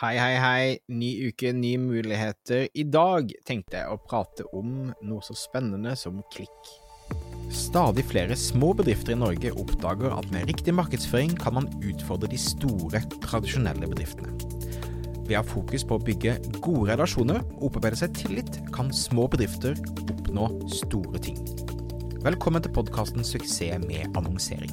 Hei, hei, hei. Ny uke, nye muligheter. I dag tenkte jeg å prate om noe så spennende som klikk. Stadig flere små bedrifter i Norge oppdager at med riktig markedsføring kan man utfordre de store, tradisjonelle bedriftene. Ved å ha fokus på å bygge gode relasjoner og opparbeide seg tillit, kan små bedrifter oppnå store ting. Velkommen til podkasten Suksess med annonsering.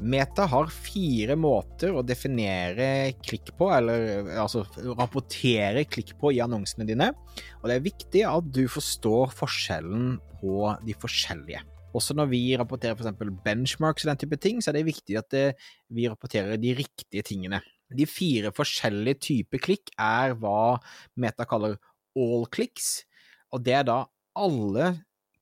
Meta har fire måter å definere klikk på, eller altså rapportere klikk på i annonsene dine. Og det er viktig at du forstår forskjellen på de forskjellige. Også når vi rapporterer f.eks. benchmarks og den type ting, så er det viktig at det, vi rapporterer de riktige tingene. De fire forskjellige typer klikk er hva Meta kaller all clicks, og det er da alle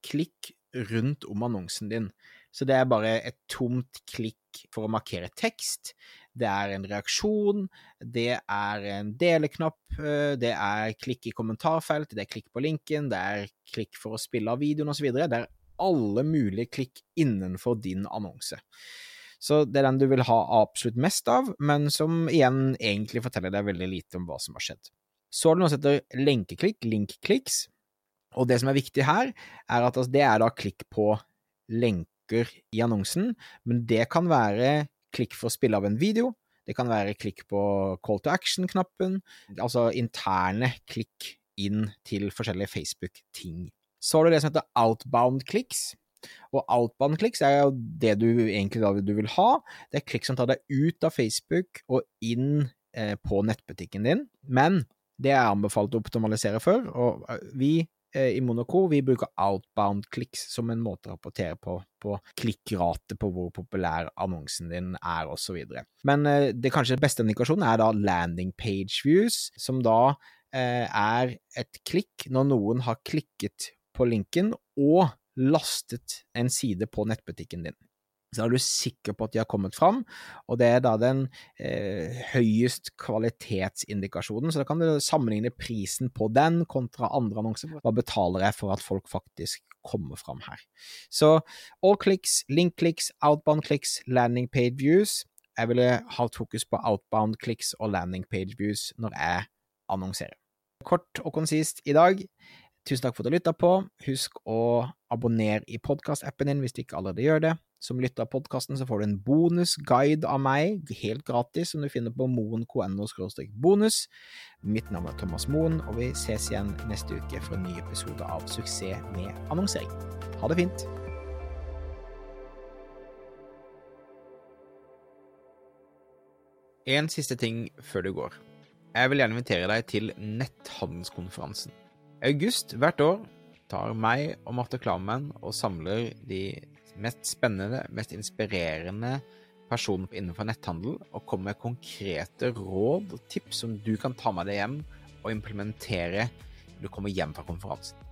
klikk rundt om annonsen din. Så det er bare et tomt klikk for å markere tekst. Det er en reaksjon, det er en deleknapp, eh, det er klikk i kommentarfelt, det er klikk på linken, det er klikk for å spille av videoen osv. Det er alle mulige klikk innenfor din annonse. Så det er den du vil ha absolutt mest av, men som igjen egentlig forteller deg veldig lite om hva som har skjedd. Så er det noe som heter lenkeklikk, link-clicks, og det som er viktig her, er at altså, det er da klikk på lenke bruker i annonsen, men det kan være klikk for å spille av en video, det kan være klikk på call to action-knappen, altså interne klikk inn til forskjellige Facebook-ting. Så har du det som heter outbound clicks. Og outbound clicks er jo det du egentlig da du vil ha. Det er klikk som tar deg ut av Facebook og inn eh, på nettbutikken din. Men det er anbefalt å optimalisere for, og eh, vi i Monaco, vi bruker outbound clicks som en måte å rapportere på, på klikkrate på hvor populær annonsen din er, osv. Men eh, det kanskje beste indikasjonen er da landing page views, som da eh, er et klikk når noen har klikket på linken og lastet en side på nettbutikken din så er du sikker på at de har kommet fram, og det er da den eh, høyest kvalitetsindikasjonen, så da kan du sammenligne prisen på den kontra andre annonser. Hva betaler jeg for at folk faktisk kommer fram her? Så all clicks, link clicks, outbound clicks, landing page views. Jeg ville ha fokus på outbound clicks og landing page views når jeg annonserer. Kort og konsist i dag. Tusen takk for at du lytta på. Husk å abonnere i podkastappen din hvis du ikke allerede gjør det. Som lytter av podkasten så får du en bonusguide av meg, helt gratis, som du finner på moen.no bonus. Mitt navn er Thomas Moen, og vi ses igjen neste uke for en ny episode av Suksess med annonsering. Ha det fint! En siste ting før du går. Jeg vil gjerne invitere deg til netthandelskonferansen. I august hvert år tar meg og Marte Klammen og samler de mest spennende, mest inspirerende personen innenfor netthandel, og kommer med konkrete råd og tips som du kan ta med deg hjem og implementere når du kommer hjem fra konferansen.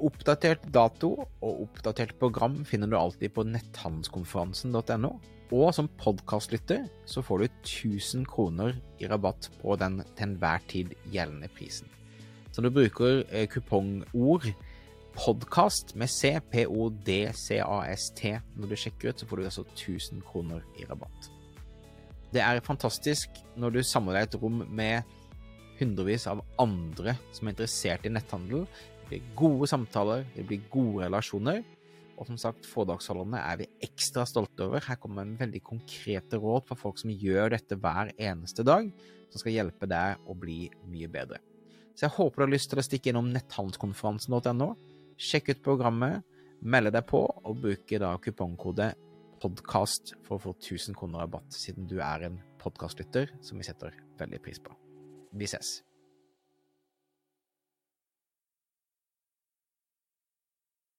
Oppdatert dato og oppdatert program finner du alltid på netthandelskonferansen.no. Og som podkastlytter så får du 1000 kroner i rabatt på den til enhver tid gjeldende prisen. Så du bruker eh, kupongord podkast med C, P-O-D-C-A-S-T når du sjekker ut, så får du altså 1000 kroner i rabatt. Det er fantastisk når du samler deg et rom med hundrevis av andre som er interessert i netthandel. Det blir gode samtaler, det blir gode relasjoner. Og som sagt, foredragsholderne er vi ekstra stolte over. Her kommer en veldig konkrete råd for folk som gjør dette hver eneste dag, som skal hjelpe deg å bli mye bedre. Så jeg håper du har lyst til å stikke innom netthandelskonferansen.no. Sjekk ut programmet, melde deg på, og bruke da kupongkode podkast for å få 1000 kroner rabatt, siden du er en podkastlytter som vi setter veldig pris på. Vi ses.